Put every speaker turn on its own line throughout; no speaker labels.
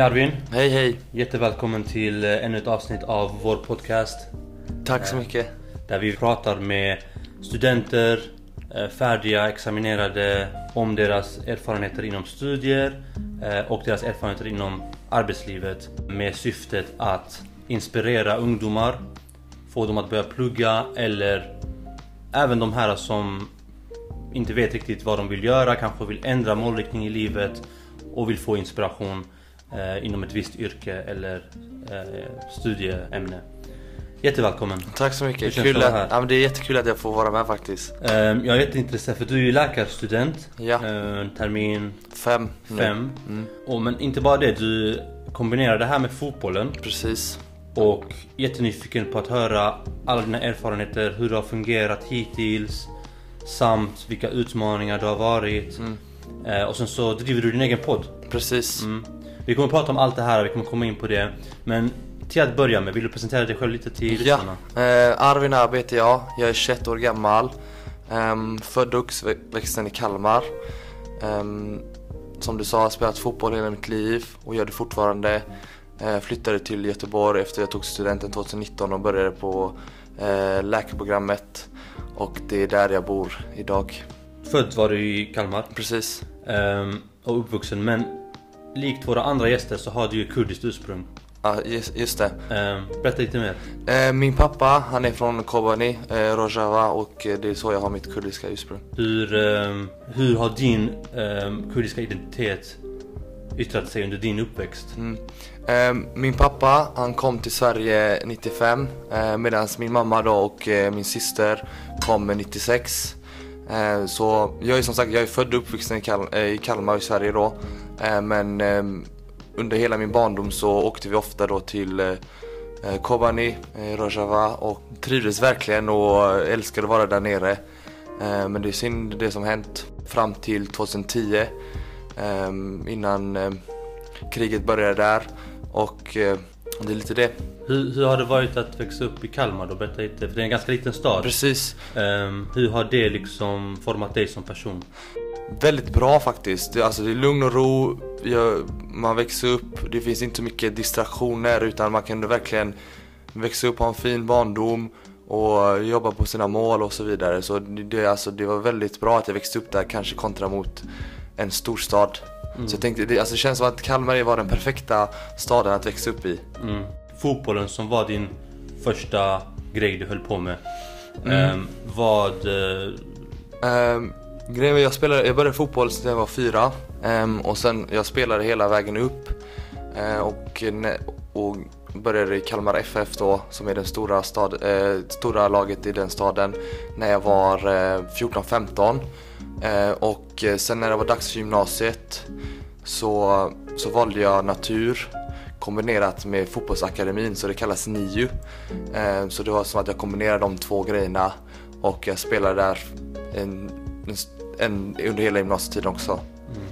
Hej Arvin!
Hej hej!
Jättevälkommen till eh, ännu ett avsnitt av vår podcast.
Tack så mycket.
Där vi pratar med studenter, eh, färdiga, examinerade om deras erfarenheter inom studier eh, och deras erfarenheter inom arbetslivet med syftet att inspirera ungdomar, få dem att börja plugga eller även de här som inte vet riktigt vad de vill göra, kanske vill ändra målriktning i livet och vill få inspiration eh, inom ett visst yrke eller eh, studieämne. Jättevälkommen!
Tack så mycket. Kul
det att här?
ja, men det är jättekul att jag får vara med faktiskt.
Eh, jag är jätteintresserad för du är ju läkarstudent,
Ja.
eh, termin
Fem
fem.
Mm,
Och, men inte bara det, du kombinerar det här med fotbollen
precis.
och jättenyfiken på att höra alla dina erfarenheter, hur det har fungerat hittills samt vilka utmaningar det har varit.
Mm,
Eh, och sen så driver du din egen podd.
precis.
Mm. Vi kommer att prata om allt det här, vi kommer komma in på det. Men till att börja med, vill du presentera dig själv lite till
Ja,
lyssnarna?
eh, Arvin Arbe heter jag. Jag är 21 år gammal. Um, född och uppvuxen i Kalmar. Ehm, som du sa, jag har spelat fotboll hela mitt liv och gör det fortfarande. Eh, flyttade till Göteborg efter jag tog studenten 2019 och började på eh, läkarprogrammet. Och det är där jag bor idag.
Född var du i Kalmar
Precis.
ehm, och uppvuxen men likt våra andra gäster så har du ju kurdiskt ursprung.
Ja, just, just det.
Ehm, berätta lite mer.
Eh, min pappa, han är från Kobani, eh, Rojava och eh, det är så jag har mitt kurdiska ursprung.
Hur, ehm, hur har din ehm, kurdiska identitet yttrat sig under din uppväxt?
Mm. Eh, min pappa, han kom till Sverige 95 eh, medan min mamma då och eh, min syster kom 96. Eh, så jag är som sagt, jag är född och uppvuxen i, Kal- eh, i Kalmar i Sverige då. Eh, men eh, under hela min barndom så åkte vi ofta då till eh, eh, Kobani, Rojava och trivdes verkligen och älskade att vara där nere. Men det är synd det som hänt fram till 2010 eh, innan eh, kriget började där och det är lite det.
Hur, hur har det varit att växa upp i Kalmar då? Berätta lite, för det är en ganska liten stad.
Precis.
Ehm, hur har det liksom format dig som person?
Väldigt bra faktiskt. Det, alltså, det är lugn och ro, man växer upp, det finns inte så mycket distraktioner utan man kan verkligen växa upp, ha en fin barndom och jobba på sina mål och så vidare. Så det, alltså, det var väldigt bra att jag växte upp där kanske kontra mot en storstad. Så jag tänkte, det, alltså, det känns som att Kalmar var den perfekta staden att växa upp i.
Mm. Fotbollen som var din första grej du höll på med.
Mm.
Ehm, vad... eh,
Um, grejen var, jag, spelade, jag började fotboll sedan jag var fyra ehm, och sen jag spelade hela vägen upp eh, och, och började i Kalmar FF då som är det stora, stad, eh, stora laget i den staden när jag var eh, 14-15 och sen när det var dags för gymnasiet så, så valde jag natur kombinerat med fotbollsakademin så det kallas NIU. Så det var som att jag kombinerade de två grejerna och jag spelade där en, en, en, under hela gymnasietiden också.
mm,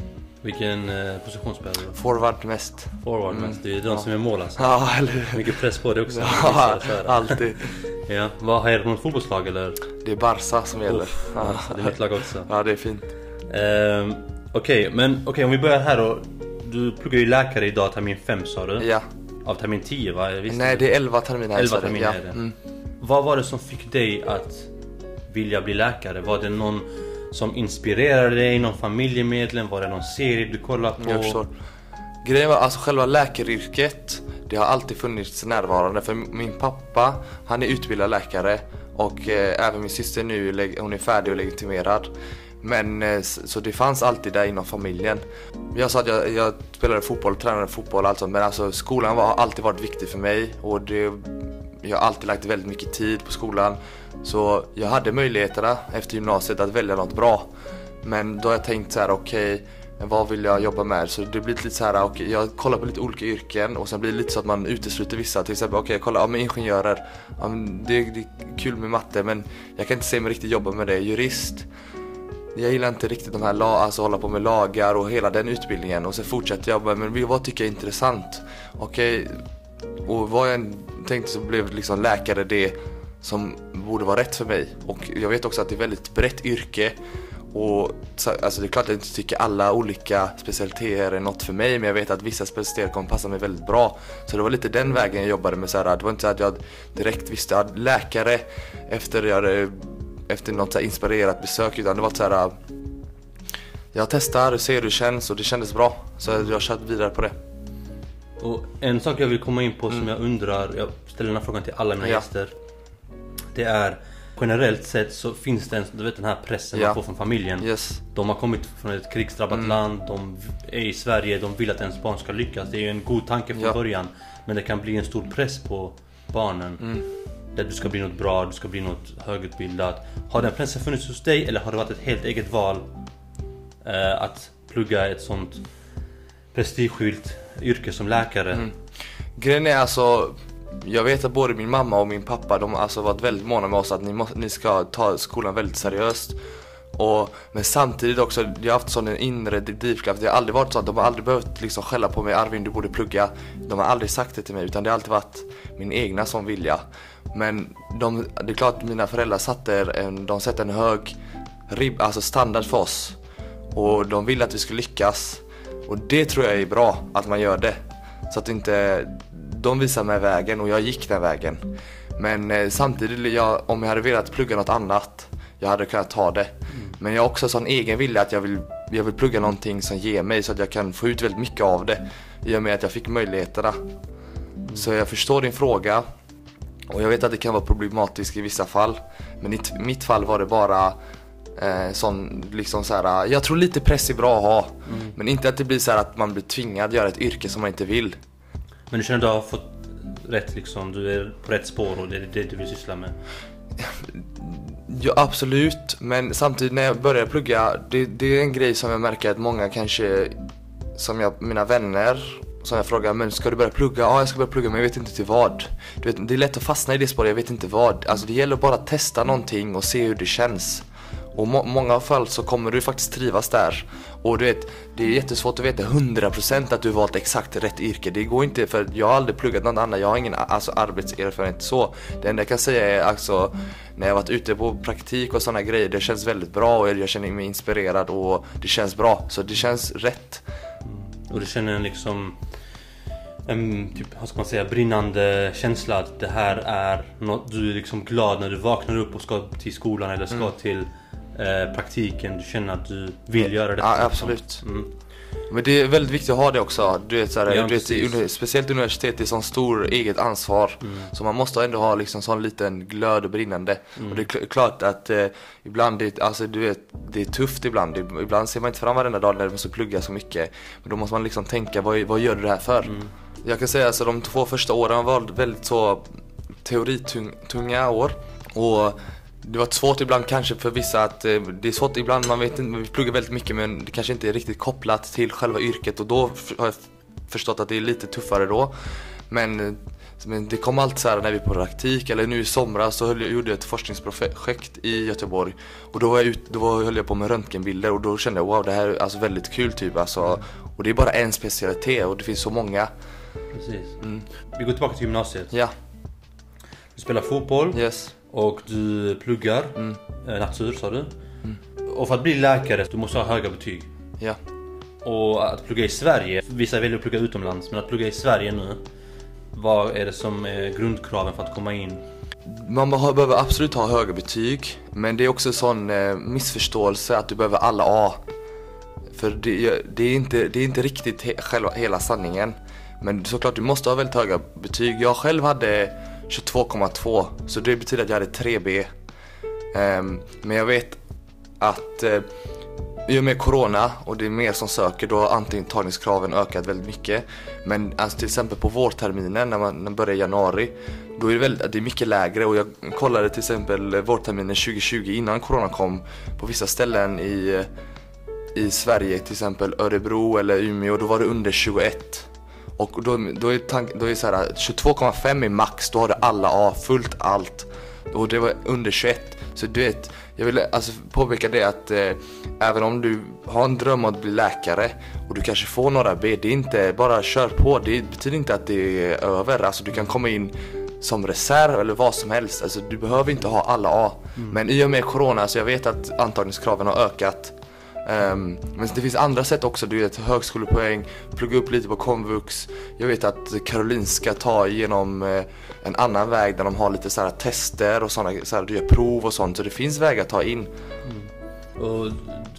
vilken eh, position spelar du?
Forward mest.
Forward
Mm.
mest, det är de
Ja.
som är mål alltså.
Ja, eller?
Mycket press på det också.
Ja, alltid.
Ja, vad har du något fotbollslag eller?
Det är Barca som gäller.
Uff,
Ja.
alltså, det är mitt lag också.
Ja, det är fint.
Ehm, Okej, men okej om vi börjar här då. Du pluggar ju läkare idag, termin 5 sa du?
Ja.
Av termin 10 va? Visst?
Nej, det är 11 terminer. här i
11
Sverige.
terminer
ja.
är det.
Mm.
Vad var det som fick dig att vilja bli läkare? Var det någon som inspirerade dig? Någon familjemedlem? Var det någon serie du kollade på?
Jag förstår. Grejen var alltså själva läkaryrket, det har alltid funnits närvarande för min pappa, han är utbildad läkare och eh, även min syster nu, hon är färdig och legitimerad. Men eh, så det fanns alltid där inom familjen. Jag sa att jag, jag spelade fotboll, tränade fotboll och allt sånt men alltså skolan var, har alltid varit viktig för mig och det, jag har alltid lagt väldigt mycket tid på skolan. Så jag hade möjligheterna efter gymnasiet att välja något bra. Men då har jag tänkt så här: okej, vad vill jag jobba med? Så det blir lite så här, okay, jag kollar på lite olika yrken och sen blir det lite så att man utesluter vissa. Till exempel, okej okay, jag kollar, ja men ingenjörer, ja, men det, det, är kul med matte men jag kan inte se mig riktigt jobba med det. Jurist, jag gillar inte riktigt de här, alltså hålla på med lagar och hela den utbildningen. Och sen fortsätter jag men vad tycker jag är intressant? Okej, okay, och vad jag än tänkte så blev liksom läkare det som borde vara rätt för mig. Och jag vet också att det är väldigt brett yrke. Och alltså det är klart att jag inte tycker alla olika specialiteter är något för mig men jag vet att vissa specialiteter kommer passa mig väldigt bra. Så det var lite den vägen jag jobbade med så här, Det var inte så att jag direkt visste att läkare efter, jag, efter något så inspirerat besök utan det var så här Jag testar, ser hur det känns och det kändes bra. Så jag körde vidare på det.
Och en sak jag vill komma in på mm. som jag undrar, jag ställer den här frågan till alla mina ja. gäster. Det är generellt sett så finns det en, du vet den här pressen ja. man får från familjen.
Yes.
De har kommit från ett krigsdrabbat mm. land, de är i Sverige, de vill att ens barn ska lyckas. Det är ju en god tanke från ja. början. Men det kan bli en stor press på barnen. Mm. Där du ska bli något bra, du ska bli något högutbildat. Har den pressen funnits hos dig eller har det varit ett helt eget val? Eh, att plugga ett sånt prestigefyllt yrke som läkare. Mm.
Grejen är alltså jag vet att både min mamma och min pappa de har alltså varit väldigt måna med oss att ni, måste, ni ska ta skolan väldigt seriöst. Och, men samtidigt också, jag har haft sån en inre drivkraft. Det har aldrig varit så att de har aldrig behövt liksom skälla på mig Arvin du borde plugga. De har aldrig sagt det till mig utan det har alltid varit min egna som vilja. Men de, det är klart att mina föräldrar satte en, de satte en hög rib, alltså standard för oss. Och de ville att vi skulle lyckas. Och det tror jag är bra, att man gör det. Så att inte, de visar mig vägen och jag gick den vägen. Men eh, samtidigt, jag, om jag hade velat plugga något annat, jag hade kunnat ta det. Mm. Men jag har också sån egen vilja att jag vill, jag vill plugga någonting som ger mig så att jag kan få ut väldigt mycket av det. I och med att jag fick möjligheterna. Mm. Så jag förstår din fråga. Och jag vet att det kan vara problematiskt i vissa fall. Men i mitt fall var det bara Eh, sån, liksom så här, jag tror lite press är bra att ha. Mm. Men inte att det blir så att man blir tvingad att göra ett yrke som man inte vill.
Men du känner att du har fått rätt liksom? Du är på rätt spår och det är det du vill syssla med?
Ja absolut, men samtidigt när jag började plugga, det, det är en grej som jag märker att många kanske, som jag, mina vänner som jag frågar, men ska du börja plugga? Ja, jag ska börja plugga men jag vet inte till vad. Du vet, det är lätt att fastna i det spåret, jag vet inte vad. Alltså det gäller bara att testa någonting och se hur det känns. Och i må många fall så kommer du faktiskt trivas där. Och du vet, det är jättesvårt att veta 100% att du valt exakt rätt yrke. Det går inte för jag har aldrig pluggat något annat. Jag har ingen alltså, arbetserfarenhet så. Det enda jag kan säga är alltså när jag varit ute på praktik och sådana grejer. Det känns väldigt bra och jag känner mig inspirerad och det känns bra. Så det känns rätt.
Mm. Och du känner en liksom en typ, vad ska man säga, brinnande känsla att det här är något du är liksom glad när du vaknar upp och ska till skolan eller ska mm. till Eh, praktiken, du känner att du vill göra det.
Ja, absolut. Mm. Men det är väldigt viktigt att ha det också. Du vet, såhär, ja, du vet, speciellt universitet, det är sån stor eget ansvar. Mm. Så man måste ändå ha liksom sån liten glöd och brinnande. Mm. Och det är klart att eh, ibland, det, alltså, du vet, det är tufft ibland. Ibland ser man inte fram varenda dag när du måste plugga så mycket. Men då måste man liksom tänka, vad, vad gör du det här för? Mm. Jag kan säga att alltså, de två första åren var väldigt så teoritunga år. Och det var svårt ibland kanske för vissa att eh, det är svårt ibland, man vet inte, vi pluggar väldigt mycket men det kanske inte är riktigt kopplat till själva yrket och då har jag förstått att det är lite tuffare då. Men, eh, men det kom alltid så här när vi på praktik eller nu i somras så höll jag, gjorde jag ett forskningsprojekt i Göteborg och då, var jag ut, då var, höll jag på med röntgenbilder och då kände jag wow det här är alltså väldigt kul typ alltså. Och det är bara en specialitet och det finns så många.
Precis. Mm. Vi går tillbaka till gymnasiet.
Ja.
Du spelar fotboll.
Yes.
Och du pluggar mm. eh, natur sa du. Mm. Och för att bli läkare du måste ha höga betyg.
Ja.
Och att plugga i Sverige, vissa väljer att plugga utomlands, men att plugga i Sverige nu. Vad är det som är grundkraven för att komma in?
Man behöver absolut ha höga betyg, men det är också en sån eh, missförståelse att du behöver alla A. För det, det, är, inte, det är inte riktigt he, själva, hela sanningen. Men såklart, du måste ha väldigt höga betyg. Jag själv hade 22,2 så det betyder att jag hade 3B. Um, ehm, men jag vet att uh, i och med Corona och det är mer som söker då har antagningskraven ökat väldigt mycket. Men alltså till exempel på vårterminen när man, när man börjar i januari då är det, väldigt, det är mycket lägre och jag kollade till exempel vårterminen 2020 innan Corona kom på vissa ställen i i Sverige, till exempel Örebro eller Umeå, då var det under 21. Och då, då är, tank, då är så här 22,5 är max, då har du alla A, fullt allt. Och det var under 21. Så du vet, jag vill alltså påpeka det att eh, även om du har en dröm om att bli läkare och du kanske får några B, det är inte bara kör på. Det betyder inte att det är över. Alltså du kan komma in som reserv eller vad som helst. Alltså du behöver inte ha alla A. Mm. Men i och med corona, så jag vet att antagningskraven har ökat. Um, men det finns andra sätt också, du vet högskolepoäng, plugga upp lite på komvux. Jag vet att Karolinska tar igenom uh, en annan väg där de har lite så tester och sådana, så du gör prov och sånt. Så det finns vägar att ta in.
Mm. Och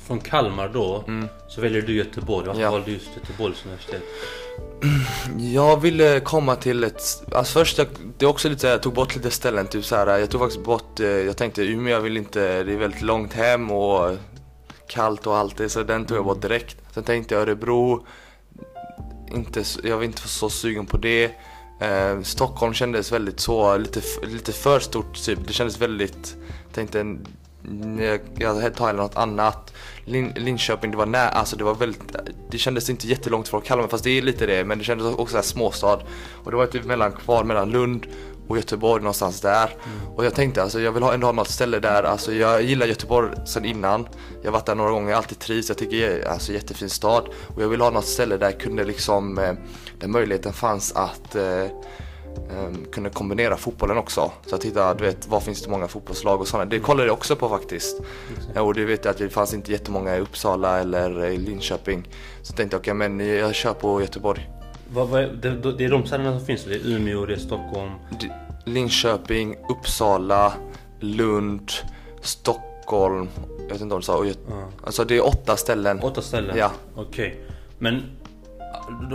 från Kalmar då, mm. så väljer du Göteborg. Varför ja. valde du just Göteborgs universitet?
Jag ville komma till ett, alltså först, jag, det är också lite jag tog bort lite ställen, typ så här, jag tog faktiskt bort, eh, jag tänkte Umeå, jag vill inte, det är väldigt långt hem och kallt och allt det, så den tog jag bort direkt. Sen tänkte jag Örebro, inte, jag var inte så sugen på det. Eh, Stockholm kändes väldigt så, lite, lite för stort typ. Det kändes väldigt, tänkte jag, jag tar något annat. Lin, Linköping, det var nära, alltså det var väldigt, det kändes inte jättelångt från Kalmar fast det är lite det, men det kändes också så småstad. Och det var typ mellan, kvar mellan Lund och Göteborg någonstans där. Mm. Och jag tänkte alltså jag vill ha, ändå ha något ställe där, alltså jag gillar Göteborg sen innan. Jag har varit där några gånger, alltid trivs, jag tycker det är alltså jättefin stad. Och jag vill ha något ställe där jag kunde liksom, eh, där möjligheten fanns att eh, um, kunde kombinera fotbollen också. Så jag tittade, du vet, var finns det många fotbollslag och sådana. Det kollade jag också på faktiskt. Mm. Och det vet jag att det fanns inte jättemånga i Uppsala eller i Linköping. Så tänkte jag, okej okay, men jag kör på Göteborg.
Vad, vad, det, det är de ställena som finns? Det är Umeå, det är Stockholm?
Linköping, Uppsala, Lund, Stockholm. Jag vet inte om du sa. Uh. Alltså det är åtta ställen.
Åtta ställen?
Ja.
Okej. Okay. Men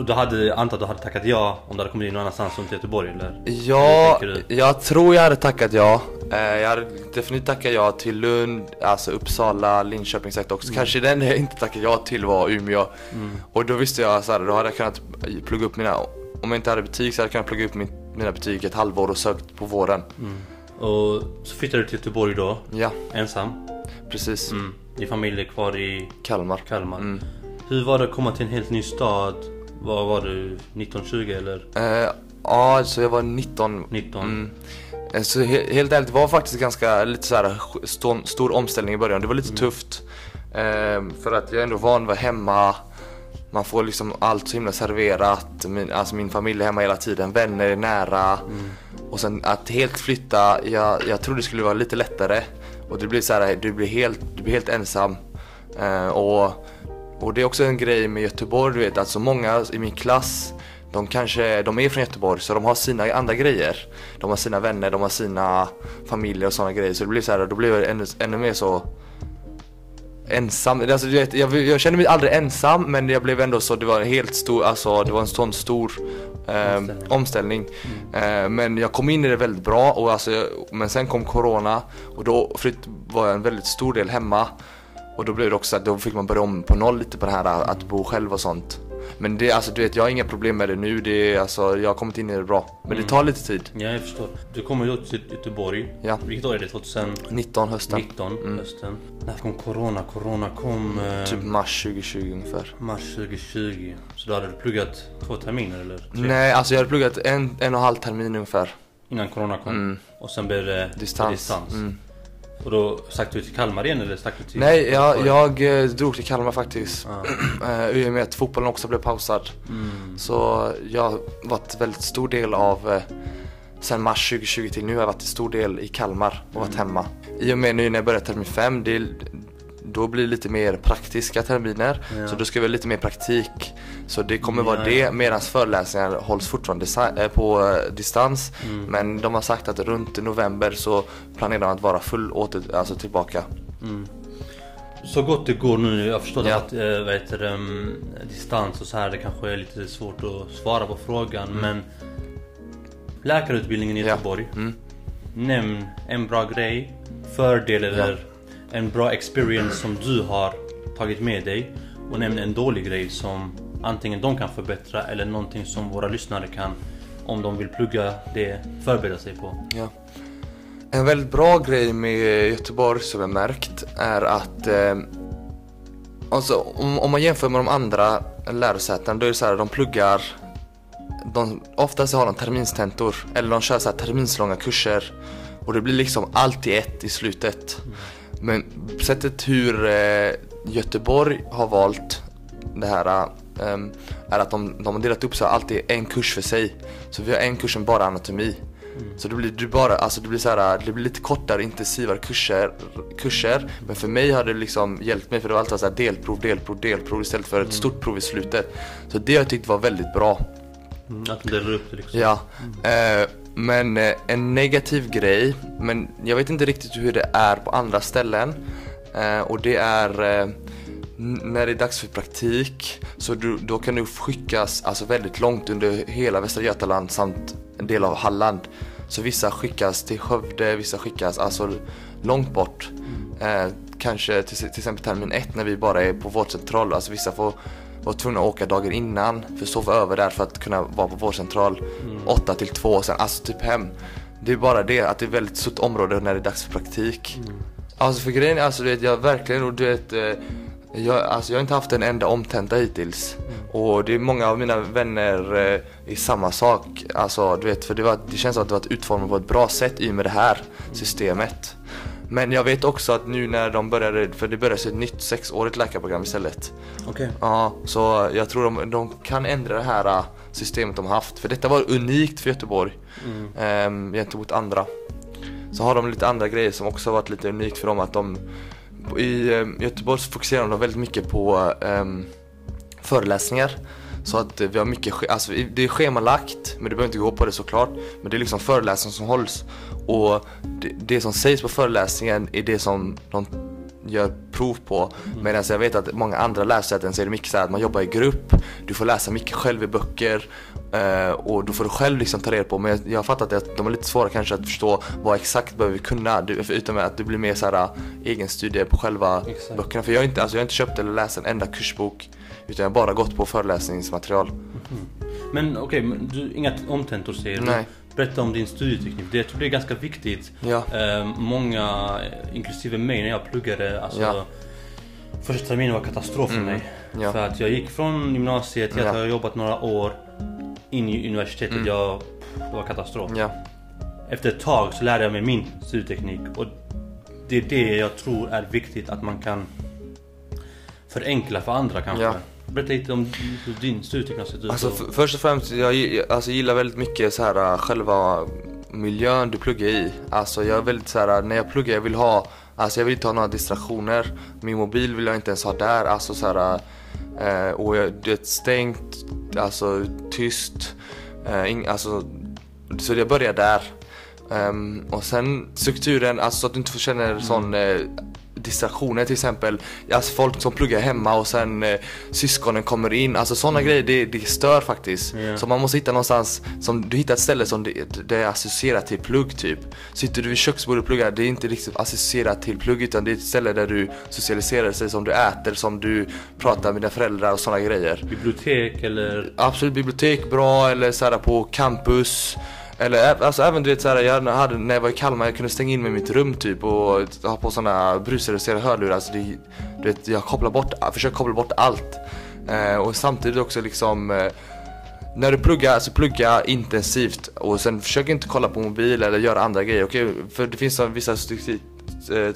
du hade, antar att du hade tackat ja om du hade kommit in någon annanstans än till Göteborg eller?
Ja, jag tror jag hade tackat ja. Eh, jag hade definitivt tackat ja till Lund, alltså Uppsala, Linköping säkert också. Mm. Kanske den jag inte tackat ja till var Umeå. Mm. Och då visste jag så då hade jag kunnat plugga upp mina, om jag inte hade betyg så hade jag kunnat plugga upp min, mina betyg ett halvår och sökt på våren. Mm.
Och så flyttade du till Göteborg då?
Ja.
Ensam?
Precis. Mm.
Din familj är kvar i
Kalmar.
Kalmar. Hur var det att komma till en helt ny stad? Vad var du? 19-20 eller?
Uh, ja, så jag var 19.
19. Mm.
Eh, så he helt ärligt, det var faktiskt ganska lite så här stor, stor omställning i början. Det var lite mm. tufft. Uh, för att jag är ändå van att vara hemma. Man får liksom allt så himla serverat. Min, alltså min familj är hemma hela tiden, vänner är nära. Mm. Och sen att helt flytta, jag, jag trodde det skulle vara lite lättare. Och det blir så här, du blir helt, du blir helt ensam. Uh, och och det är också en grej med Göteborg, du vet att så många i min klass de kanske, de är från Göteborg så de har sina andra grejer. De har sina vänner, de har sina familjer och sådana grejer. Så det blir så här, då blir jag ännu, ännu mer så ensam. Alltså, du vet, jag, jag kände mig aldrig ensam men jag blev ändå så, det var en helt stor, alltså det var en sån stor eh, omställning. omställning. Mm. Eh, men jag kom in i det väldigt bra och alltså, men sen kom corona och då flytt, var jag en väldigt stor del hemma. Och då blev det också att då fick man börja om på noll lite på det här att bo själv och sånt. Men det, alltså du vet, jag har inga problem med det nu. Det alltså, jag har kommit in i det bra. Men mm. det tar lite tid.
Ja, jag förstår. Du kommer ju till Göteborg.
Ja.
Vilket år är det? 2019
hösten.
19 mm. hösten. När kom Corona? Corona kom...
Eh... Typ mars 2020 ungefär.
Mars 2020. Så då hade du pluggat två terminer eller? Tre?
Nej, alltså jag hade pluggat en, en och en halv termin ungefär.
Innan Corona kom?
Mm.
Och sen blev det
distans. distans.
Mm. Och då stack du till Kalmar igen eller stack du till
Nej, jag, jag eh, drog till Kalmar faktiskt. Ah. I och med att fotbollen också blev pausad. Mm. Så jag har varit väldigt stor del av eh, Sen mars 2020 till nu har jag varit en stor del i Kalmar och varit mm. hemma. I och med nu när jag börjar termin 5, det, då blir det lite mer praktiska terminer. Ja. Så då ska vi ha lite mer praktik. Så det kommer ja, vara det ja. medan föreläsningar hålls fortfarande eh, på eh, distans. Mm. Men de har sagt att runt november så planerar de att vara full åter, alltså tillbaka. Mm.
Så gott det går nu. Jag förstår att äh, vad heter, um, distans och så här det kanske är lite svårt att svara på frågan. Mm. Men läkarutbildningen i Göteborg. Mm. Nämn en bra grej, fördel eller en bra experience som du har tagit med dig och nämn en dålig grej som antingen de kan förbättra eller någonting som våra lyssnare kan, om de vill plugga det, förbereda sig på.
Ja. En väldigt bra grej med Göteborg som jag märkt är att eh, Alltså om, om man jämför med de andra lärosätena då är det så här, de pluggar de, oftast har de terminstentor eller de kör så här terminslånga kurser och det blir liksom allt i ett i slutet. Men sättet hur eh, Göteborg har valt det här um, är att de, de har delat upp så alltid en kurs för sig. Så vi har en kurs som bara anatomi. Mm. Så det blir, det bara, alltså det blir så här, det blir lite kortare, intensivare kurser, kurser. Men för mig har det liksom hjälpt mig för det var alltid så här delprov, delprov, delprov istället för ett mm. stort prov i slutet. Så det har jag tyckt var väldigt bra.
Mm, att de delar upp det liksom.
Ja. Mm. Eh, men eh, en negativ grej, men jag vet inte riktigt hur det är på andra ställen. Eh, och det är eh, när det är dags för praktik så du, då kan du skickas alltså väldigt långt under hela Västra Götaland samt en del av Halland. Så vissa skickas till Skövde, vissa skickas alltså långt bort. Eh, kanske till, till exempel termin ett när vi bara är på vårdcentral. Alltså vissa får vara tvungna att åka dagen innan för att sova över där för att kunna vara på vårdcentral mm. 8 till 2 och sen alltså typ hem. Det är bara det att det är ett väldigt stort område när det är dags för praktik. Mm. Alltså för grejen är alltså du vet jag verkligen och du vet eh, jag, alltså jag har inte haft en enda omtenta hittills. Mm. Och det är många av mina vänner eh, i samma sak. Alltså du vet, för det, var, det känns som att det var utformat på ett bra sätt i och med det här mm. systemet. Men jag vet också att nu när de började, för det började ett nytt sexårigt läkarprogram istället.
Okej. Okay.
Ja, så jag tror de, de kan ändra det här äh, systemet de har haft. För detta var unikt för Göteborg mm. eh, gentemot andra. Så har de lite andra grejer som också har varit lite unikt för dem att de i eh, Göteborg så fokuserar de väldigt mycket på eh, föreläsningar. Så att vi har mycket, alltså det är schemalagt, men du behöver inte gå på det såklart. Men det är liksom föreläsningar som hålls. Och det, det som sägs på föreläsningen är det som de gör prov på. Mm. Medan jag vet att många andra lärosäten så är det mycket så att man jobbar i grupp, du får läsa mycket själv i böcker uh, och då får du själv liksom ta reda på. Men jag, har fattat att de är lite svåra kanske att förstå vad exakt behöver vi kunna. utan att det blir mer så här uh, egen studie på själva exakt. böckerna. För jag har, inte, alltså jag har inte köpt eller läst en enda kursbok utan jag har bara gått på föreläsningsmaterial. Mm.
Men okej, okay, inga omtentor säger du?
Nej.
Berätta om din studieteknik. Det, jag tror det är ganska viktigt.
Ja.
Eh, många, inklusive mig när jag pluggade, alltså ja. Första terminen var katastrof för mm. mig. Ja. För att jag gick från gymnasiet till att jag har jobbat några år in i universitetet. Mm. Jag, det var katastrof. Efter ett tag så lärde jag mig min studieteknik. Och det är det jag tror är viktigt att man kan förenkla för andra kanske. Berätta lite om hur din studieteknik har sett ut.
Alltså först och främst, jag alltså, gillar väldigt mycket så här äh, själva miljön du pluggar i. Alltså jag är väldigt så här, när jag pluggar jag vill ha, alltså jag vill inte ha några distraktioner. Min mobil vill jag inte ens ha där. Alltså så här, eh, och jag, det är stängt, alltså tyst. Eh, ing, alltså, så jag börjar där. Um, och sen strukturen, alltså så att du inte får känna mm. sån eh, distraktioner till exempel. Alltså folk som pluggar hemma och sen eh, syskonen kommer in. Alltså sådana mm. grejer det, det stör faktiskt. Yeah. Så man måste hitta någonstans, som, du hittar ett ställe som det, det är associerat till plugg typ. Sitter du vid köksbordet och pluggar, det är inte riktigt associerat till plugg utan det är ett ställe där du socialiserar sig, som du äter, som du pratar med dina föräldrar och sådana grejer.
Bibliotek eller?
Absolut, bibliotek bra eller såhär på campus. Eller alltså även du vet såhär, jag hade, när jag var i Kalmar, jag kunde stänga in mig i mitt rum typ och ha på sådana brusreducerade hörlurar. Alltså det, du vet, jag kopplar bort, försöker koppla bort allt. Eh, och samtidigt också liksom eh, när du pluggar, alltså plugga intensivt och sen försök inte kolla på mobil eller göra andra grejer. Okej, okay? för det finns vissa eh,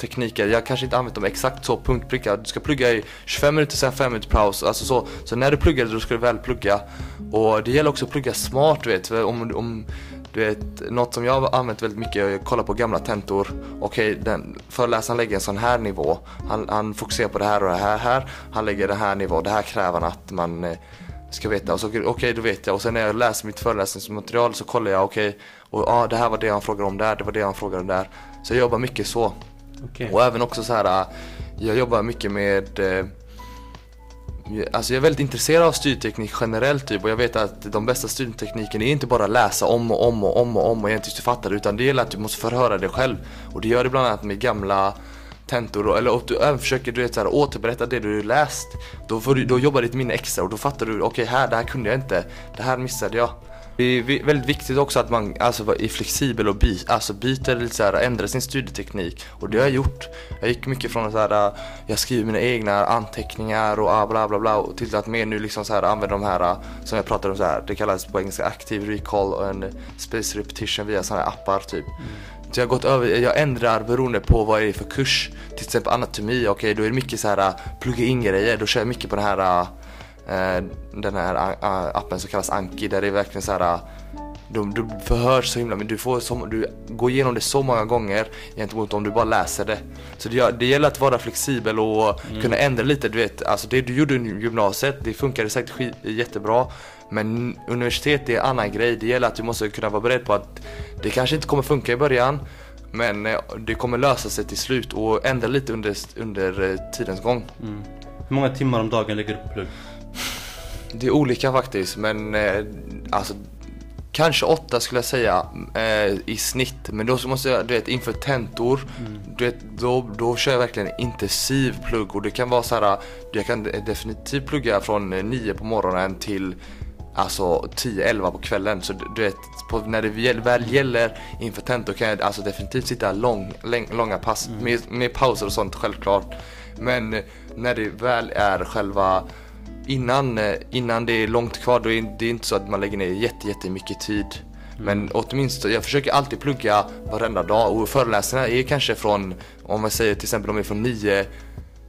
tekniker. Jag kanske inte använt dem exakt så punktpricka. Du ska plugga i 25 minuter, sen 5 minuter paus. Alltså så. Så när du pluggar då ska du väl plugga. Och det gäller också att plugga smart du vet. Om, om du vet, något som jag har använt väldigt mycket är att kolla på gamla tentor. Okej, okay, föreläsaren lägger en sån här nivå. Han, han fokuserar på det här och det här, här. Han lägger den här nivån. Det här kräver han att man eh, ska veta. Och så okej, okay, då vet jag. Och sen när jag läser mitt föreläsningsmaterial så kollar jag, okej, okay, och ja, ah, det här var det han frågade om där, det var det han frågade om där. Så jag jobbar mycket så. Okay. Och även också så här, äh, jag jobbar mycket med eh, Alltså jag är väldigt intresserad av styrteknik generellt typ och jag vet att de bästa styrtekniken är inte bara att läsa om och om och om och om och egentligen du fattar utan det gäller att du måste förhöra dig själv. Och det gör du bland annat med gamla tentor eller att du även försöker du vet, så här, återberätta det du läst. Då, får du, då jobbar ditt minne extra och då fattar du okej okay, här, det här kunde jag inte, det här missade jag. Det är väldigt viktigt också att man alltså, är flexibel och by, alltså, byter lite så här, ändrar sin studieteknik. Och det har jag gjort. Jag gick mycket från att jag skriver mina egna anteckningar och ah, bla bla bla och till att mer nu liksom så här, använder de här som jag pratade om så här, det kallas på engelska active recall och en space repetition via sådana här appar typ. Så jag har gått över, jag ändrar beroende på vad det är för kurs. Till exempel anatomi, okej då är det mycket så här plugga in grejer, då kör jag mycket på den här den här äh, appen som kallas Anki där det är verkligen så här. Du, du förhörs så himla men du, får så, du går igenom det så många gånger gentemot om du bara läser det. Så det, det gäller att vara flexibel och kunna ändra lite. Du vet, alltså det du gjorde i gymnasiet, det funkade säkert skit, jättebra. Men universitet är en annan grej. Det gäller att du måste kunna vara beredd på att det kanske inte kommer funka i början. Men eh, det kommer lösa sig till slut och ändra lite under, under eh, tidens gång.
Mm. Hur många timmar om dagen lägger du på plugg?
Det är olika faktiskt men eh, alltså Kanske åtta skulle jag säga eh, i snitt. Men då måste jag, du vet inför tentor du vet, då, då kör jag verkligen intensiv plugg. Och det kan vara så här. Jag kan definitivt plugga från eh, 9 på morgonen till Alltså 10-11 på kvällen. Så du- vet på, när det väl- gäller inför tentor kan jag alltså definitivt sitta lång, läng, långa pass med, med pauser och sånt självklart. Men eh, när det väl är själva innan, eh, innan det är långt kvar, då är det inte så att man lägger ner jätte, jättemycket tid. Men åtminstone, jag försöker alltid plugga varenda dag och föreläsningarna är kanske från, om man säger till exempel de är från 9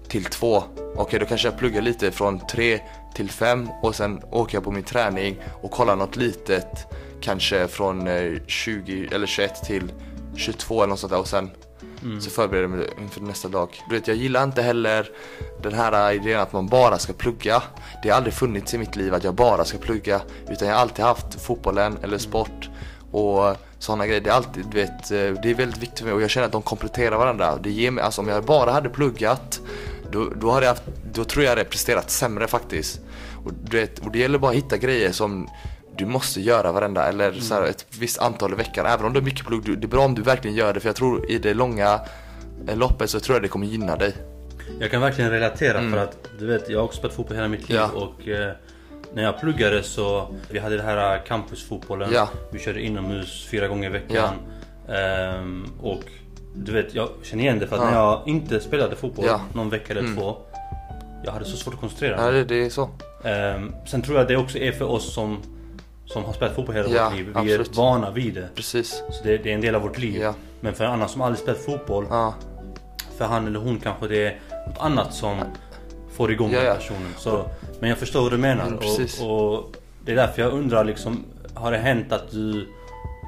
till 2. Okej, då kanske jag pluggar lite från 3 till 5 och sen åker jag på min träning och kollar något litet. Kanske från eh, 20 eller 21 till 22 eller något sånt där och sen så förbereder jag mig inför nästa dag. Du vet, jag gillar inte heller den här idén att man bara ska plugga. Det har aldrig funnits i mitt liv att jag bara ska plugga. Utan jag har alltid haft fotbollen eller sport och sådana grejer. Det är alltid, du vet, eh, det är väldigt viktigt för mig och jag känner att de kompletterar varandra. Det ger mig, alltså om jag bara hade pluggat då, då, hade jag då tror jag jag hade presterat sämre faktiskt. Och, du vet, och det gäller bara att hitta grejer som du måste göra varenda, eller så här, ett visst antal i veckan. Även om du har mycket plugg, det är bra om du verkligen gör det för jag tror i det långa eh, loppet så tror jag det kommer gynna dig.
Jag kan verkligen relatera för att du vet, jag har också spelat fotboll hela mitt liv
Ja.
och eh, när jag pluggade så vi hade det här eh, campusfotbollen.
Ja.
Vi körde inomhus fyra gånger i veckan. Ehm, och du vet, jag känner igen det för att
Ja.
när jag inte spelade fotboll
Ja.
någon vecka eller
Mm.
två. Jag hade så svårt att koncentrera
Ja,
mig.
det, det är så.
Ehm, sen tror jag det också är för oss som, som har spelat fotboll hela
Ja,
vårt liv. Vi
absolut.
är vana vid det.
Precis.
Så det, det är en del av vårt liv.
Ja.
Men för en annan som aldrig spelat fotboll,
Ja.
för han eller hon kanske det är något annat som får igång
Ja,
den
ja.
personen. Så, men jag förstår vad du menar.
Mm,
och, och det är därför jag undrar liksom, har det hänt att du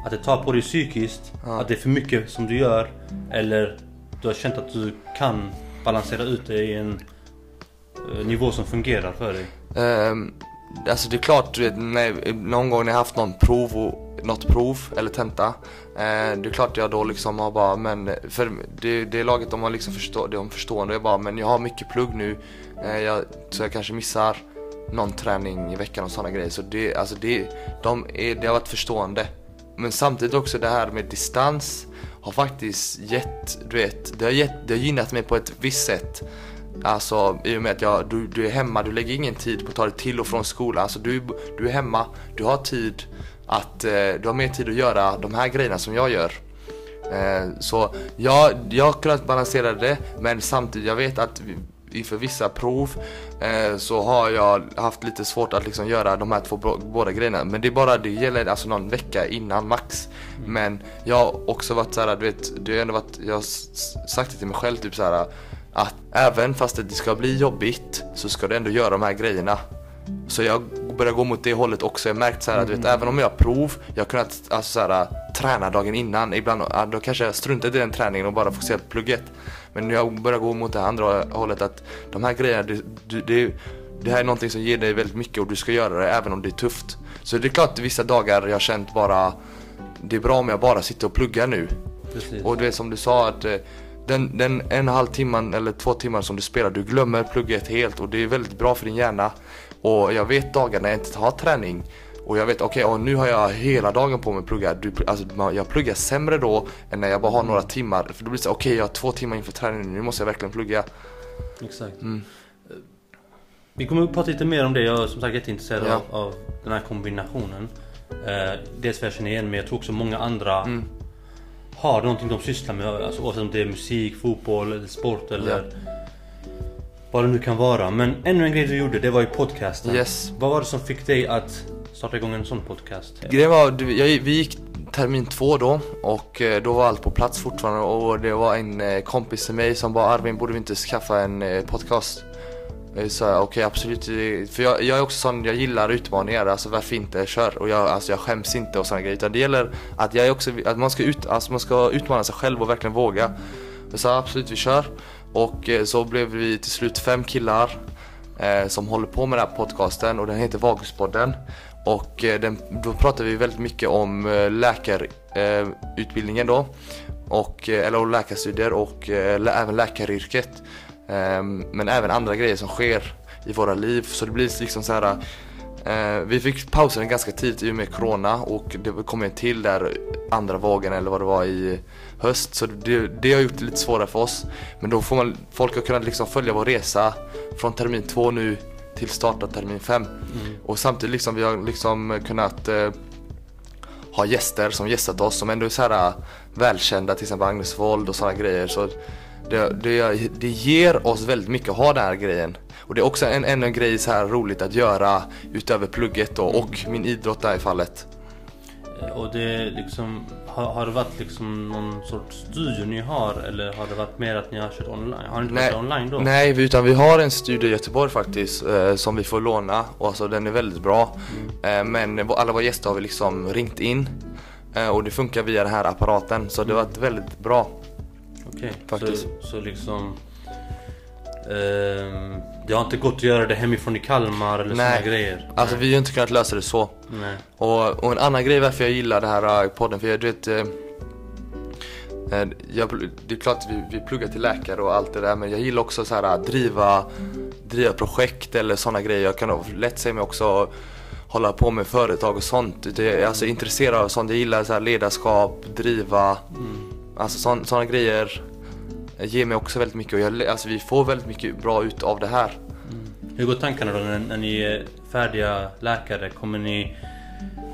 att det tar på dig psykiskt? Att det är för mycket som du gör? Eller du har känt att du kan balansera ut det i en eh, nivå som fungerar för dig?
Um, alltså det är klart, du vet, när, någon gång när jag haft någon prov och, något prov eller tenta eh, Det är klart jag då liksom har bara, men för det, det är laget de har liksom förstå, de förstående. Jag bara, men jag har mycket plugg nu eh, jag, Så jag kanske missar någon träning i veckan och sådana grejer. Så det, alltså det, de är, det har varit förstående. Men samtidigt också det här med distans har faktiskt gett, du vet, det har, gett, det har gynnat mig på ett visst sätt. Alltså i och med att jag, du, du är hemma, du lägger ingen tid på att ta dig till och från skolan. Alltså du, du är hemma, du har tid att, eh, du har mer tid att göra de här grejerna som jag gör. Eh, så jag, jag har kunnat balansera det men samtidigt, jag vet att vi- inför vissa prov eh, så har jag haft lite svårt att liksom göra de här två båda grejerna. Men det är bara, det gäller alltså någon vecka innan max. Men jag har också varit såhär, du vet, det har ändå varit, jag har sagt det till mig själv typ såhär att även fast det ska bli jobbigt så ska du ändå göra de här grejerna. Så jag börjar gå mot det hållet också. Jag märkt så här, att du vet, även om jag har prov, jag har kunnat alltså, så här, träna dagen innan. Ibland då kanske jag struntar i den träningen och bara fokuserar på plugget. Men jag börjar gå mot det andra hållet att de här grejerna, det, det, det, det här är någonting som ger dig väldigt mycket och du ska göra det även om det är tufft. Så det är klart att vissa dagar jag har känt bara, det är bra om jag bara sitter och pluggar nu.
Precis.
Och det är som du sa att eh, den, den en och en halv timman eller två timmar som du spelar, du glömmer plugget helt och det är väldigt bra för din hjärna. Och jag vet dagar när jag inte har träning och jag vet okej, och nu har jag hela dagen på mig att plugga. Du, alltså, jag pluggar sämre då än när jag bara har några timmar. För då blir det så okej jag har två timmar inför träningen, nu måste jag verkligen plugga.
Exakt.
Mm.
Vi kommer att prata lite mer om det. Jag är som sagt jätteintresserad
Ja.
av, av den här kombinationen. Eh, dels för att jag känner igen mig, jag tror också många andra
Mm.
Har någonting de sysslar med. Alltså, oavsett om det är musik, fotboll, eller sport eller vad det nu kan vara. Men ännu en grej du gjorde, det var ju podcasten.
Yes.
Vad var det som fick dig att starta igång en sån podcast?
Grejen var, vi gick termin två då och eh, då var allt på plats fortfarande och det var en eh, kompis till mig som bara Arvin borde vi inte skaffa en eh, podcast? Jag sa okej absolut, för jag, jag är också sån, jag gillar utmaningar, alltså varför inte, kör. Och jag, alltså, jag skäms inte och sådana grejer utan det gäller att jag är också, att man ska, ut, alltså, man ska utmana sig själv och verkligen våga. Jag sa absolut vi kör och eh, så blev vi till slut fem killar eh, som håller på med den här podcasten och den heter Vaguspodden. Och eh, den, då pratar vi väldigt mycket om eh, läkarutbildningen eh, då. Och, eh, eller och läkarstudier och eh, lä- även läkaryrket. Ehm, men även andra grejer som sker i våra liv. Så det blir liksom så här. Eh, vi fick pausa den ganska tidigt i och med Corona och det kom en till där andra vågen eller vad det var i höst. Så det, det har gjort det lite svårare för oss. Men då får man, folk har kunnat liksom följa vår resa från termin två nu till start av termin fem. Och samtidigt liksom vi har liksom kunnat eh, ha gäster som gästat oss som ändå är så här äh, välkända, till exempel Agnes Wold och sådana grejer. Så det, det, det ger oss väldigt mycket att ha den här grejen. Och det är också en, ännu en grej så här roligt att göra utöver plugget då, och min idrott där i fallet.
Eh, Och det liksom, har, har det varit liksom någon sorts studio ni har eller har det varit mer att ni har kört online? Har ni inte
Nej,
online då?
Nej, utan vi har en studio i Göteborg faktiskt eh, som vi får låna och alltså den är väldigt bra. Eh, men alla våra gäster har vi liksom ringt in eh, och det funkar via den här apparaten så det har varit väldigt bra.
Okej,
Faktiskt.
så, så liksom ehm, Det har inte gått att göra det hemifrån i Kalmar eller såna
Nej.
grejer?
Alltså vi har inte kunnat lösa det så.
Nej.
Och, och en annan grej varför jag gillar det här eh, podden, för jag du vet eh, eh, jag, Det är klart att vi, vi pluggar till läkare och allt det där men jag gillar också så här att driva, driva projekt eller sådana grejer. Jag kan lätt se mig också hålla på med företag och sånt. Jag är alltså intresserad av sånt. Jag gillar så här ledarskap, driva, alltså sådana grejer ger mig också väldigt mycket och jag, alltså vi får väldigt mycket bra ut av det här.
Hur går tankarna då när, när ni är färdiga läkare? Kommer ni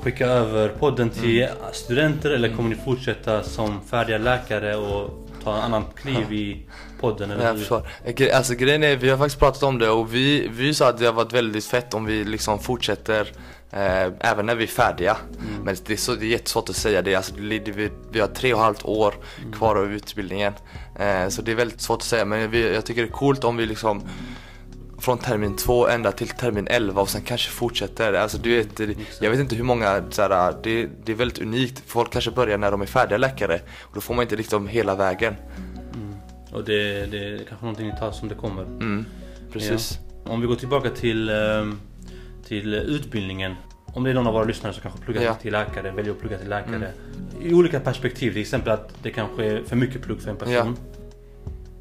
skicka över podden till
Mm.
studenter eller kommer ni fortsätta som färdiga läkare och ta en annan kliv i podden? Eller
Jag förstår. Gre- Alltså grejen är, vi har faktiskt pratat om det och vi, vi sa att det har varit väldigt fett om vi liksom fortsätter eh, även när vi är färdiga. Men det är, så, det är jättesvårt att säga det. Alltså, vi, vi har tre och ett halvt år kvar av utbildningen. Eh, så det är väldigt svårt att säga men vi, jag tycker det är coolt om vi liksom från termin två ända till termin 11 och sen kanske fortsätter. Alltså du vet, jag vet inte hur många, så här, det, det är väldigt unikt. Folk kanske börjar när de är färdiga läkare och då får man inte liksom hela vägen.
Och det, det är kanske någonting ni tar som det kommer.
Mm, precis.
Ja. Om vi går tillbaka till, ehm, till utbildningen. Om det är någon av våra lyssnare som kanske pluggar
Ja. Mm.
till läkare, väljer att plugga till läkare. I olika perspektiv, till exempel att det kanske är för mycket plugg för en person.
Ja.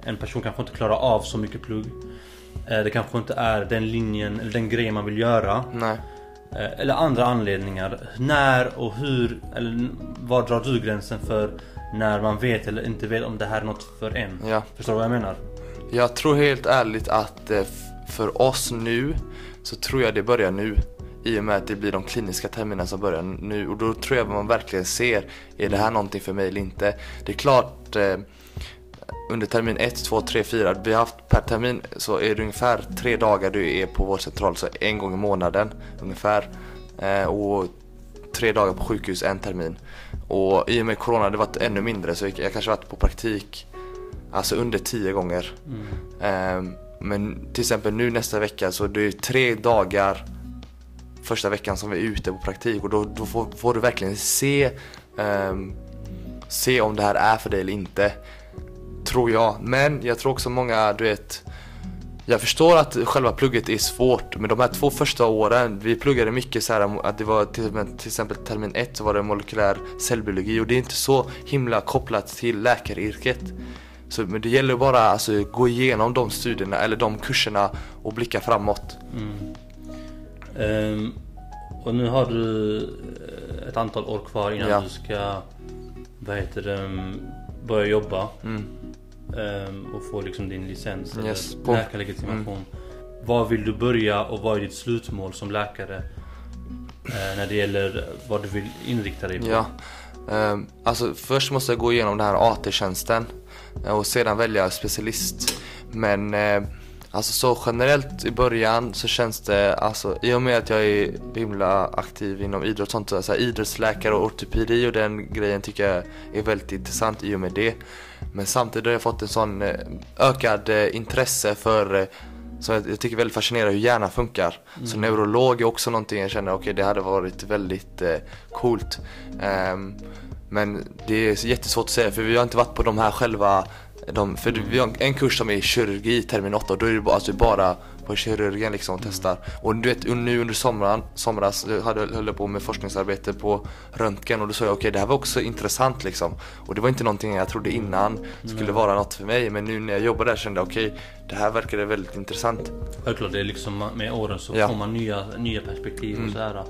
En person kanske inte klarar av så mycket plugg. Eh, Det kanske inte är den linjen eller den grejen man vill göra.
Nej.
Eh, Eller andra anledningar. När och hur, eller var drar du gränsen för när man vet eller inte vet om det här är något för en?
Ja.
Förstår du vad jag menar?
Jag tror helt ärligt att eh, för oss nu så tror jag det börjar nu. I och med att det blir de kliniska terminerna som börjar nu och då tror jag man verkligen ser, är det här någonting för mig eller inte? Det är klart eh, under termin 1, 2, 3, 4, vi har haft per termin så är det ungefär tre dagar du är på vår central, så en gång i månaden ungefär. Eh, och tre dagar på sjukhus en termin. Och i och med corona det varit ännu mindre så jag, jag kanske varit på praktik alltså under tio gånger. Ehm, men till exempel nu nästa vecka så det är tre dagar första veckan som vi är ute på praktik och då, då får, får du verkligen se um, se om det här är för dig eller inte. Tror jag. Men jag tror också många, du vet jag förstår att själva plugget är svårt men de här två första åren, vi pluggade mycket så här att det var till, till exempel termin ett så var det molekylär cellbiologi och det är inte så himla kopplat till läkaryrket. Så, men det gäller bara att alltså, gå igenom de studierna eller de kurserna och blicka framåt.
Ehm, och nu har du eh, ett antal år kvar innan
Ja.
du ska vad heter det, mm, börja jobba
Mm.
ehm, och få liksom din licens
Yes,
eller läkarlegitimation. Var vill du börja och vad är ditt slutmål som läkare? eh, när det gäller vad du vill inrikta dig på?
Ja. Um, alltså först måste jag gå igenom den här AT-tjänsten och sedan välja specialist. Men uh, alltså så generellt i början så känns det, alltså i och med att jag är himla aktiv inom idrott och sånt, så här, idrottsläkare och ortopedi och den grejen tycker jag är väldigt intressant i och med det. Men samtidigt har jag fått en sån uh, ökad intresse för så jag, tycker väldigt fascinerande hur hjärnan funkar. Mm. Så neurolog är också någonting jag känner, okej okay, det hade varit väldigt eh, coolt. Um, men det är jättesvårt att säga för vi har inte varit på de här själva de, för mm. vi har en kurs som är kirurgi termin 8 och då är det bara, alltså bara på kirurgen liksom och testar. Och du vet nu under sommaren, somras hade, höll jag på med forskningsarbete på röntgen och då sa jag okej okay, det här var också intressant liksom. Och det var inte någonting jag trodde innan skulle mm. vara något för mig men nu när jag jobbade där kände jag okej okay, det här verkade väldigt intressant.
Självklart, det är liksom med åren så ja. får man nya, nya perspektiv mm. och sådär.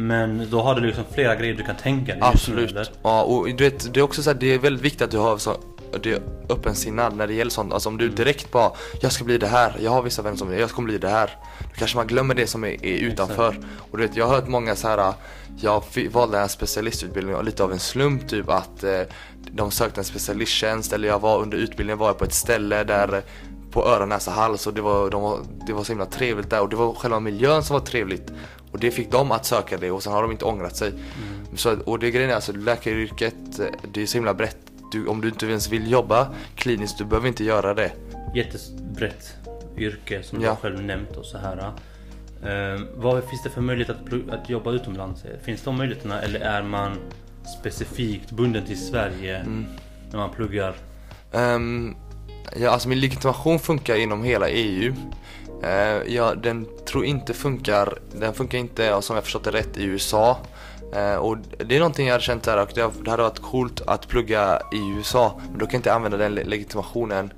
Men då har du liksom flera grejer du kan tänka dig
Absolut. Ja och du vet det är också så här, det är väldigt viktigt att du har så det är öppensinnad när det gäller sånt. Alltså om du direkt bara, jag ska bli det här, jag har vissa vänner som jag ska bli det här. Då kanske man glömmer det som är, är utanför. Och du vet, jag har hört många så här. jag valde en specialistutbildning lite av en slump typ att eh, de sökte en specialisttjänst eller jag var under utbildningen var jag på ett ställe där på öron, näsa, hals och det var, de var, det var så himla trevligt där och det var själva miljön som var trevligt. Och det fick dem att söka det och sen har de inte ångrat sig. Mm. Så, och det grejen är alltså läkaryrket, eh, det är så himla brett du, om du inte ens vill jobba kliniskt, du behöver inte göra det.
Jättebrett yrke som ja. du själv nämnt och så här. Uh, vad finns det för möjlighet att, att jobba utomlands? Finns de möjligheterna eller är man specifikt bunden till Sverige mm. när man pluggar?
Um, ja, alltså min legitimation funkar inom hela EU. Uh, ja, den tror inte funkar, den funkar inte som jag förstått det rätt i USA. Uh, och det är någonting jag hade känt och det, det hade varit coolt att plugga i USA men då kan jag inte använda den legitimationen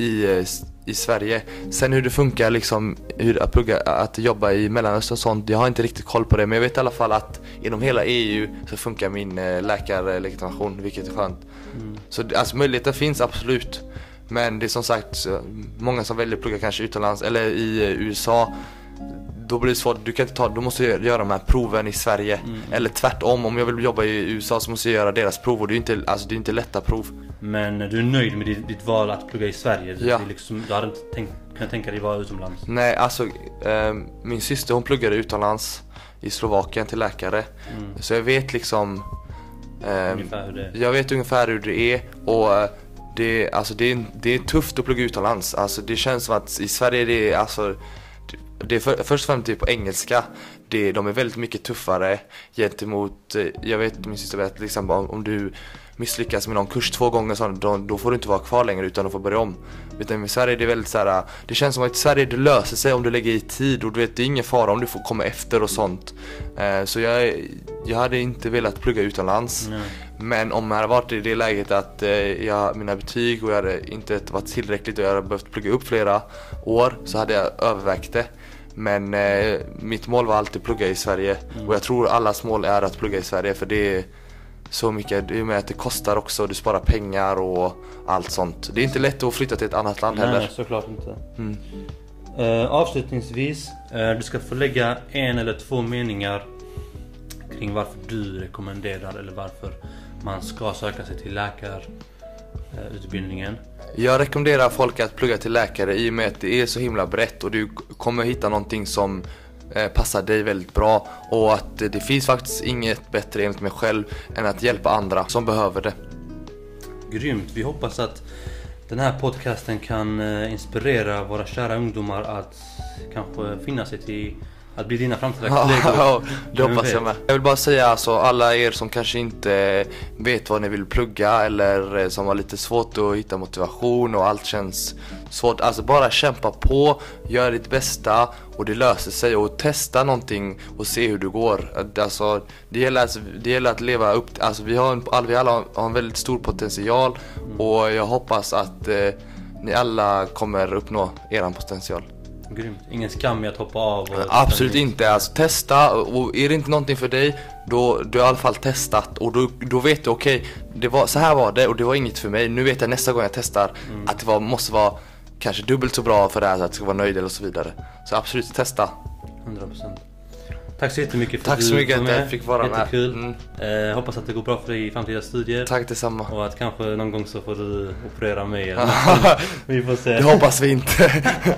i, eh, i Sverige. Sen hur det funkar liksom, hur att, plugga, att jobba i Mellanöstern och sånt, jag har inte riktigt koll på det men jag vet i alla fall att inom hela EU så funkar min uh, läkarlegitimation vilket är skönt. Mm. Så alltså möjligheten finns absolut. Men det är som sagt många som väljer att plugga kanske utomlands eller i USA då blir det svårt, du kan inte ta, du måste göra de här proven i Sverige. Mm. Eller tvärtom, om jag vill jobba i USA så måste jag göra deras prov och det är inte, alltså, det är inte lätta prov.
Men du är nöjd med ditt, ditt val att plugga i Sverige? Ja. Det liksom, du hade inte tänkt, kunnat tänka dig vara utomlands?
Nej, alltså eh, min syster hon pluggade utomlands i Slovakien till läkare. Mm. Så jag vet liksom
eh.
Jag vet ungefär hur det är och eh, det, alltså det, är, det är tufft att plugga utomlands. Alltså det känns som att i Sverige det alltså det är för, först och främst det på engelska. Det, de är väldigt mycket tuffare gentemot, eh, jag vet min syster vet liksom, om, om du misslyckas med någon kurs två gånger så då, då, får du inte vara kvar längre utan du får börja om. Utan i Sverige är det väldigt så här, det känns som att i Sverige det löser sig om du lägger i tid och du vet det är ingen fara om du får komma efter och sånt. Eh, så jag, jag hade inte velat plugga utomlands. Nej. Men om jag hade varit i det läget att eh, jag, mina betyg och jag hade inte varit tillräckligt och jag hade behövt plugga upp flera år så hade jag övervägt det. Men eh, mitt mål var alltid att plugga i Sverige mm. och jag tror allas mål är att plugga i Sverige för det är så mycket, i och med att det kostar också, du sparar pengar och allt sånt. Det är inte lätt att flytta till ett annat land
Nej,
heller.
Nej, såklart inte. Mm. Uh, avslutningsvis, uh, du ska få lägga en eller två meningar kring varför du rekommenderar eller varför man ska söka sig till läkarutbildningen.
Jag rekommenderar folk att plugga till läkare i och med att det är så himla brett och du kommer hitta någonting som eh, passar dig väldigt bra och att det finns faktiskt inget bättre enligt mig själv än att hjälpa andra som behöver det.
Grymt! Vi hoppas att den här podcasten kan eh, inspirera våra kära ungdomar att kanske finna sig till att bli dina framtida kollegor.
ja, det hoppas jag med. Jag vill bara säga alltså alla er som kanske inte vet vad ni vill plugga eller eh, som har lite svårt att hitta motivation och allt känns svårt. Alltså bara kämpa på, gör ditt bästa och det löser sig och testa någonting och se hur det går. Alltså, det, gäller, alltså, det gäller att leva upp, alltså vi, har en, vi alla har en väldigt stor potential och jag hoppas att eh, ni alla kommer uppnå eran potential.
Grymt. Ingen skam i att hoppa av?
Absolut inte. Alltså, testa och är det inte någonting för dig då du har i alla fall testat och då, då vet du okej, okay, så här var det och det var inget för mig. Nu vet jag nästa gång jag testar mm. att det var, måste vara kanske dubbelt så bra för det här så att jag ska vara nöjd eller så vidare. Så absolut testa.
100%. Tack så jättemycket för
Tack
att
så mycket att jag
med.
fick vara med.
Jättekul.
Mm.
Eh, hoppas att det går bra för dig i framtida studier.
Tack detsamma.
Och att kanske någon gång så får du operera mig eller. Vi får se.
Det hoppas vi inte.